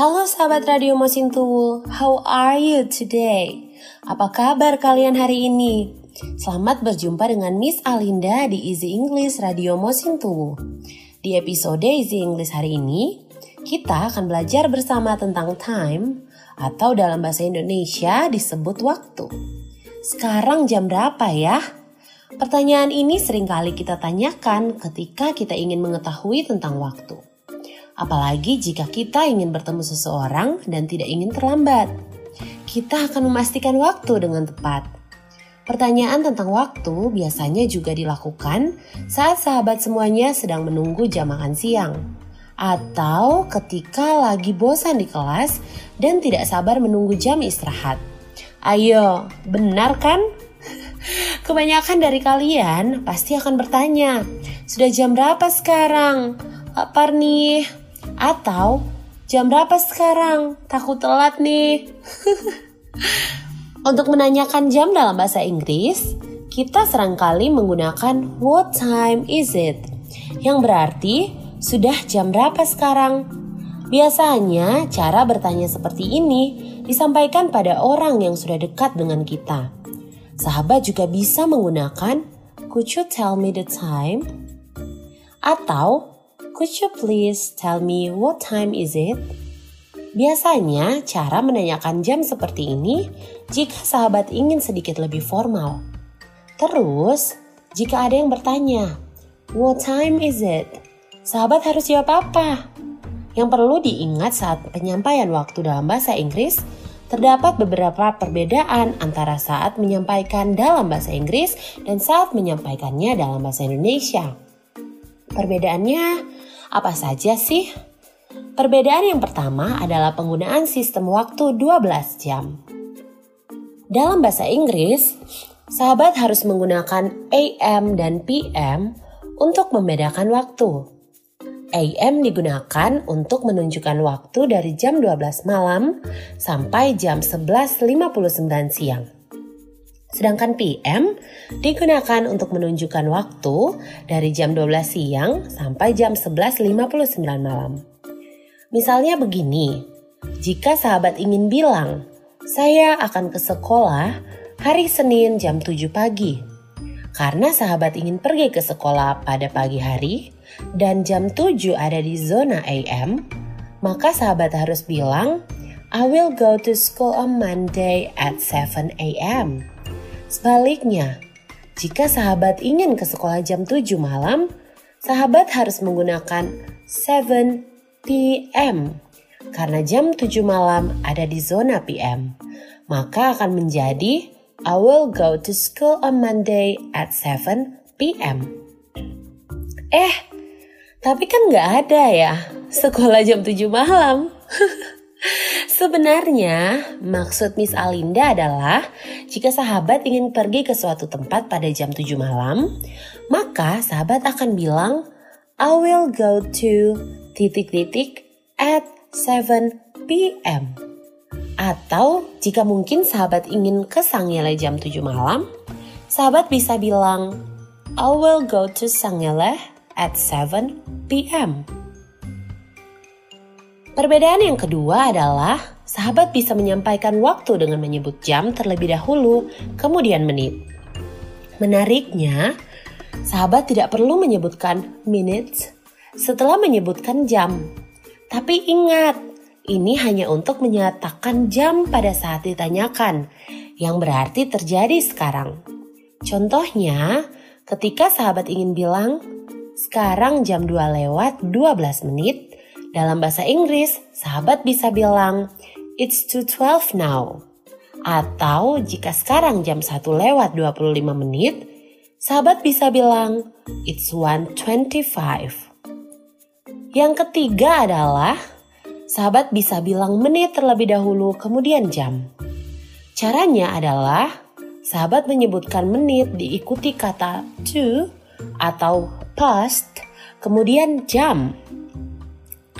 Halo sahabat Radio Mosintowo, how are you today? Apa kabar kalian hari ini? Selamat berjumpa dengan Miss Alinda di Easy English Radio Mosintowo. Di episode Easy English hari ini, kita akan belajar bersama tentang time atau dalam bahasa Indonesia disebut waktu. Sekarang jam berapa ya? Pertanyaan ini sering kali kita tanyakan ketika kita ingin mengetahui tentang waktu. Apalagi jika kita ingin bertemu seseorang dan tidak ingin terlambat. Kita akan memastikan waktu dengan tepat. Pertanyaan tentang waktu biasanya juga dilakukan saat sahabat semuanya sedang menunggu jam makan siang. Atau ketika lagi bosan di kelas dan tidak sabar menunggu jam istirahat. Ayo, benar kan? Kebanyakan dari kalian pasti akan bertanya, sudah jam berapa sekarang? Lapar nih, atau jam berapa sekarang? Takut telat nih. Untuk menanyakan jam dalam bahasa Inggris, kita sering kali menggunakan what time is it? Yang berarti sudah jam berapa sekarang? Biasanya cara bertanya seperti ini disampaikan pada orang yang sudah dekat dengan kita. Sahabat juga bisa menggunakan could you tell me the time? Atau Could you please tell me what time is it? Biasanya, cara menanyakan jam seperti ini jika sahabat ingin sedikit lebih formal. Terus, jika ada yang bertanya, "What time is it?" Sahabat harus jawab apa? Yang perlu diingat saat penyampaian waktu dalam bahasa Inggris, terdapat beberapa perbedaan antara saat menyampaikan dalam bahasa Inggris dan saat menyampaikannya dalam bahasa Indonesia. Perbedaannya apa saja sih? Perbedaan yang pertama adalah penggunaan sistem waktu 12 jam. Dalam bahasa Inggris, sahabat harus menggunakan AM dan PM untuk membedakan waktu. AM digunakan untuk menunjukkan waktu dari jam 12 malam sampai jam 11.59 siang. Sedangkan PM digunakan untuk menunjukkan waktu dari jam 12 siang sampai jam 11.59 malam. Misalnya begini, jika sahabat ingin bilang, saya akan ke sekolah hari Senin jam 7 pagi. Karena sahabat ingin pergi ke sekolah pada pagi hari dan jam 7 ada di zona AM, maka sahabat harus bilang, I will go to school on Monday at 7 a.m. Sebaliknya, jika sahabat ingin ke sekolah jam 7 malam, sahabat harus menggunakan 7 p.m. Karena jam 7 malam ada di zona PM. Maka akan menjadi I will go to school on Monday at 7 p.m. Eh, tapi kan nggak ada ya sekolah jam 7 malam. Sebenarnya, maksud Miss Alinda adalah jika sahabat ingin pergi ke suatu tempat pada jam 7 malam, maka sahabat akan bilang, I will go to titik-titik at 7 p.m. Atau jika mungkin sahabat ingin ke Sangiele jam 7 malam, sahabat bisa bilang, I will go to Sangiele at 7 p.m. Perbedaan yang kedua adalah sahabat bisa menyampaikan waktu dengan menyebut jam terlebih dahulu, kemudian menit. Menariknya, sahabat tidak perlu menyebutkan minutes setelah menyebutkan jam. Tapi ingat, ini hanya untuk menyatakan jam pada saat ditanyakan, yang berarti terjadi sekarang. Contohnya, ketika sahabat ingin bilang, sekarang jam 2 lewat 12 menit, dalam bahasa Inggris, sahabat bisa bilang, It's 2.12 now. Atau jika sekarang jam 1 lewat 25 menit, sahabat bisa bilang, It's 1.25. Yang ketiga adalah, sahabat bisa bilang menit terlebih dahulu kemudian jam. Caranya adalah, sahabat menyebutkan menit diikuti kata to atau past, kemudian jam.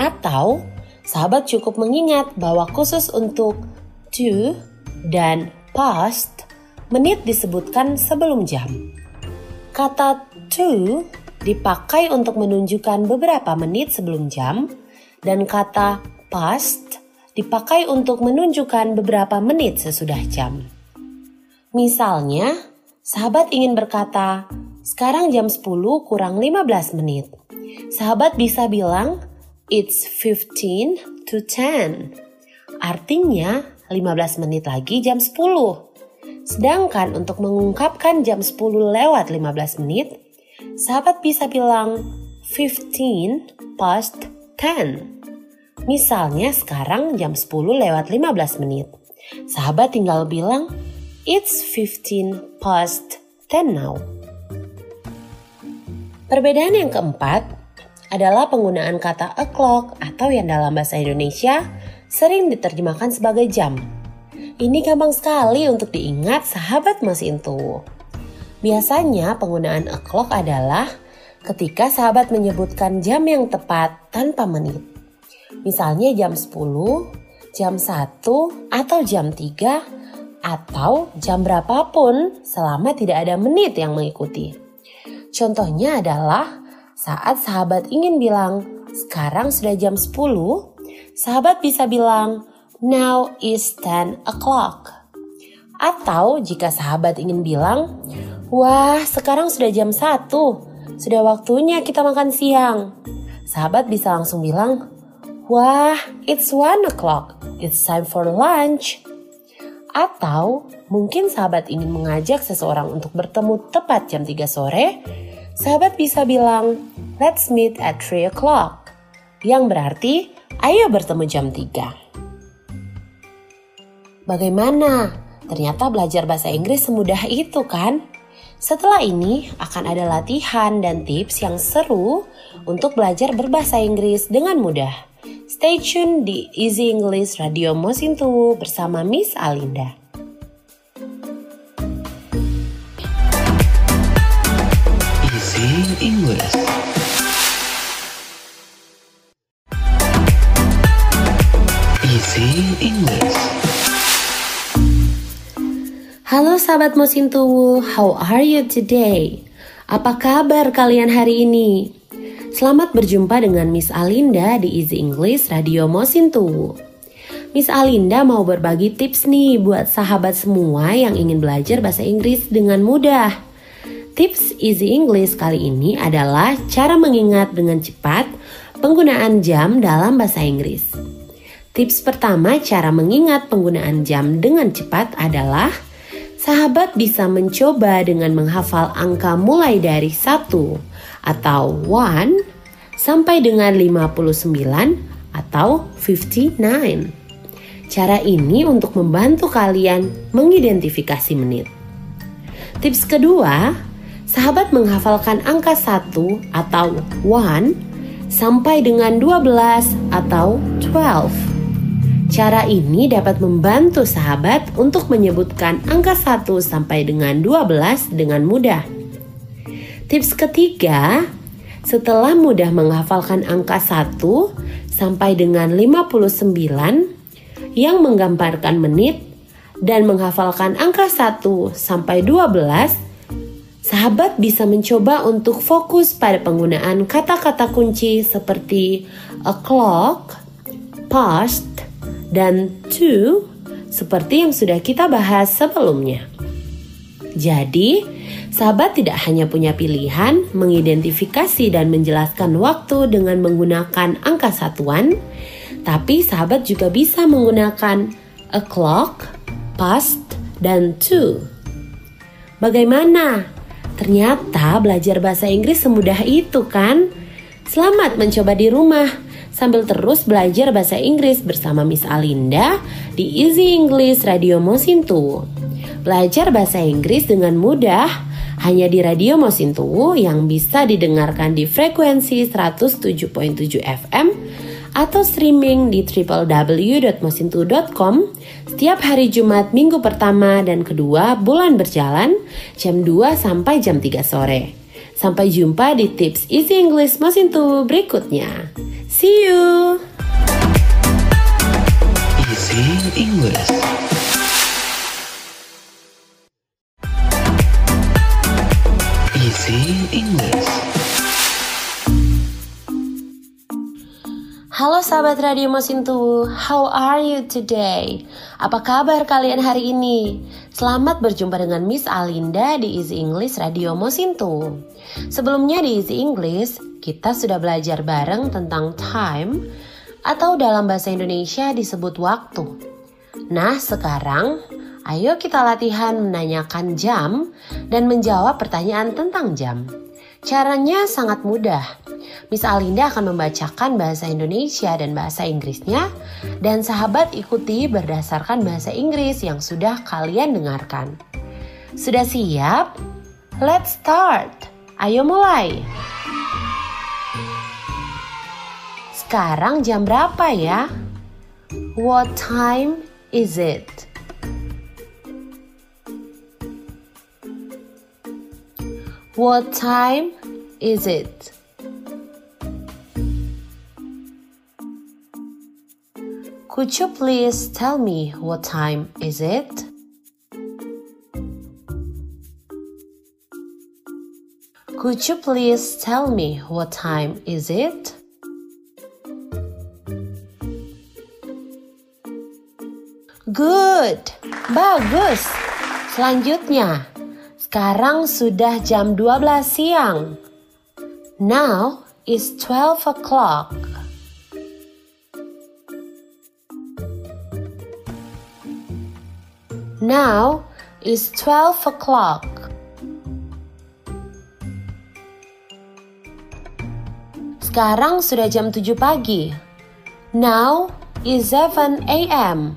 Atau sahabat cukup mengingat bahwa khusus untuk to dan past, menit disebutkan sebelum jam. Kata to dipakai untuk menunjukkan beberapa menit sebelum jam dan kata past dipakai untuk menunjukkan beberapa menit sesudah jam. Misalnya, sahabat ingin berkata, sekarang jam 10 kurang 15 menit. Sahabat bisa bilang, it's 15 to 10. Artinya, 15 menit lagi jam 10. Sedangkan untuk mengungkapkan jam 10 lewat 15 menit, sahabat bisa bilang 15 past 10. Misalnya sekarang jam 10 lewat 15 menit. Sahabat tinggal bilang, It's 15 past 10 now. Perbedaan yang keempat adalah penggunaan kata o'clock atau yang dalam bahasa Indonesia sering diterjemahkan sebagai jam. Ini gampang sekali untuk diingat sahabat mesin tuh. Biasanya penggunaan o'clock adalah ketika sahabat menyebutkan jam yang tepat tanpa menit. Misalnya jam 10, jam 1, atau jam 3, atau jam berapapun selama tidak ada menit yang mengikuti. Contohnya adalah saat sahabat ingin bilang, sekarang sudah jam 10, sahabat bisa bilang, now is 10 o'clock. Atau jika sahabat ingin bilang, wah sekarang sudah jam 1, sudah waktunya kita makan siang. Sahabat bisa langsung bilang, Wah, it's one o'clock. It's time for lunch. Atau mungkin sahabat ingin mengajak seseorang untuk bertemu tepat jam 3 sore, sahabat bisa bilang, let's meet at 3 o'clock. Yang berarti, ayo bertemu jam 3. Bagaimana? Ternyata belajar bahasa Inggris semudah itu kan? Setelah ini akan ada latihan dan tips yang seru untuk belajar berbahasa Inggris dengan mudah. Stay tune di Easy English Radio Mosintowo bersama Miss Alinda. Easy English. Easy English. Halo sahabat Mosintowo, how are you today? Apa kabar kalian hari ini? Selamat berjumpa dengan Miss Alinda di Easy English Radio Mosintowo. Miss Alinda mau berbagi tips nih buat sahabat semua yang ingin belajar bahasa Inggris dengan mudah. Tips Easy English kali ini adalah cara mengingat dengan cepat penggunaan jam dalam bahasa Inggris. Tips pertama cara mengingat penggunaan jam dengan cepat adalah sahabat bisa mencoba dengan menghafal angka mulai dari 1 atau 1 sampai dengan 59 atau 59. Cara ini untuk membantu kalian mengidentifikasi menit. Tips kedua, sahabat menghafalkan angka 1 atau 1 sampai dengan 12 atau 12. Cara ini dapat membantu sahabat untuk menyebutkan angka 1 sampai dengan 12 dengan mudah. Tips ketiga, setelah mudah menghafalkan angka 1 sampai dengan 59 yang menggambarkan menit dan menghafalkan angka 1 sampai 12, sahabat bisa mencoba untuk fokus pada penggunaan kata-kata kunci seperti clock, past, dan to seperti yang sudah kita bahas sebelumnya. Jadi, Sahabat tidak hanya punya pilihan mengidentifikasi dan menjelaskan waktu dengan menggunakan angka satuan, tapi sahabat juga bisa menggunakan o'clock, past, dan to. Bagaimana? Ternyata belajar bahasa Inggris semudah itu kan? Selamat mencoba di rumah sambil terus belajar bahasa Inggris bersama Miss Alinda di Easy English Radio Mosinto. Belajar bahasa Inggris dengan mudah hanya di Radio Mosintowo yang bisa didengarkan di frekuensi 107.7 FM atau streaming di www.mosintowo.com setiap hari Jumat minggu pertama dan kedua bulan berjalan jam 2 sampai jam 3 sore. Sampai jumpa di tips Easy English Mosintowo berikutnya. See you! Easy English. Halo sahabat Radio Mosintu, how are you today? Apa kabar kalian hari ini? Selamat berjumpa dengan Miss Alinda di Easy English Radio Mosintu. Sebelumnya di Easy English, kita sudah belajar bareng tentang time atau dalam bahasa Indonesia disebut waktu. Nah, sekarang ayo kita latihan menanyakan jam dan menjawab pertanyaan tentang jam. Caranya sangat mudah. Miss Alinda akan membacakan bahasa Indonesia dan bahasa Inggrisnya, dan sahabat ikuti berdasarkan bahasa Inggris yang sudah kalian dengarkan. Sudah siap? Let's start! Ayo mulai! Sekarang jam berapa ya? What time is it? What time is it? Could you please tell me what time is it? Could you please tell me what time is it? Good. Bagus. Selanjutnya, sekarang sudah jam 12 siang. Now is 12 o'clock. Now is 12 o'clock. Sekarang sudah jam 7 pagi. Now is 7 a.m.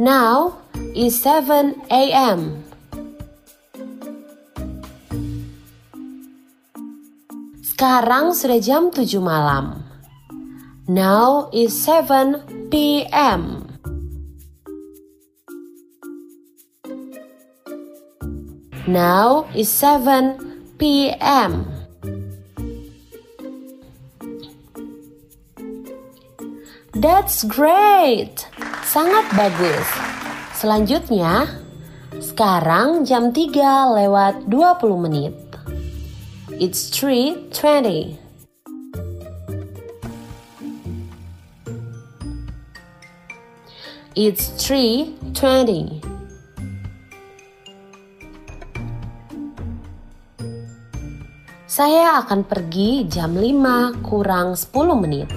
Now is 7 a.m. Sekarang sudah jam 7 malam. Now is 7 p.m. Now is 7 p.m. That's great. Sangat bagus. Selanjutnya, sekarang jam 3 lewat 20 menit. It's 3.20. It's 3.20. Saya akan pergi jam 5 kurang 10 menit.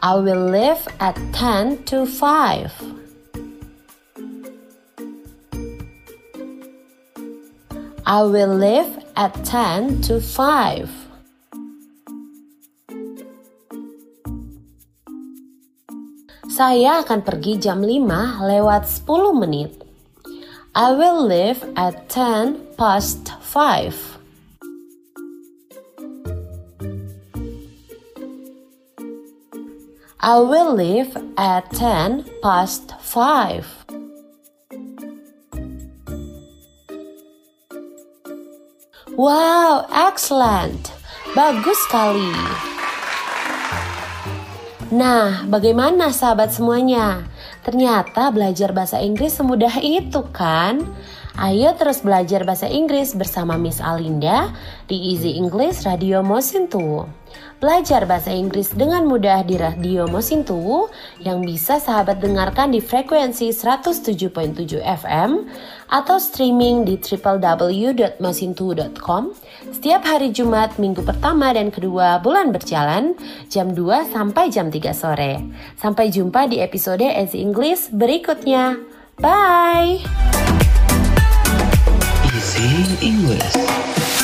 I will leave at 10 to 5. I will leave at 10 to 5. Saya akan pergi jam 5 lewat 10 menit. I will leave at 10 past 5. I will leave at 10 past 5. Wow, excellent. Bagus sekali. Nah, bagaimana sahabat semuanya? Ternyata belajar bahasa Inggris semudah itu kan? Ayo terus belajar bahasa Inggris bersama Miss Alinda di Easy English Radio Mosintu. Belajar bahasa Inggris dengan mudah di Radio Mosintu yang bisa sahabat dengarkan di frekuensi 107.7 FM atau streaming di www.mosintu.com setiap hari Jumat minggu pertama dan kedua bulan berjalan jam 2 sampai jam 3 sore. Sampai jumpa di episode Easy English berikutnya. Bye! Easy English.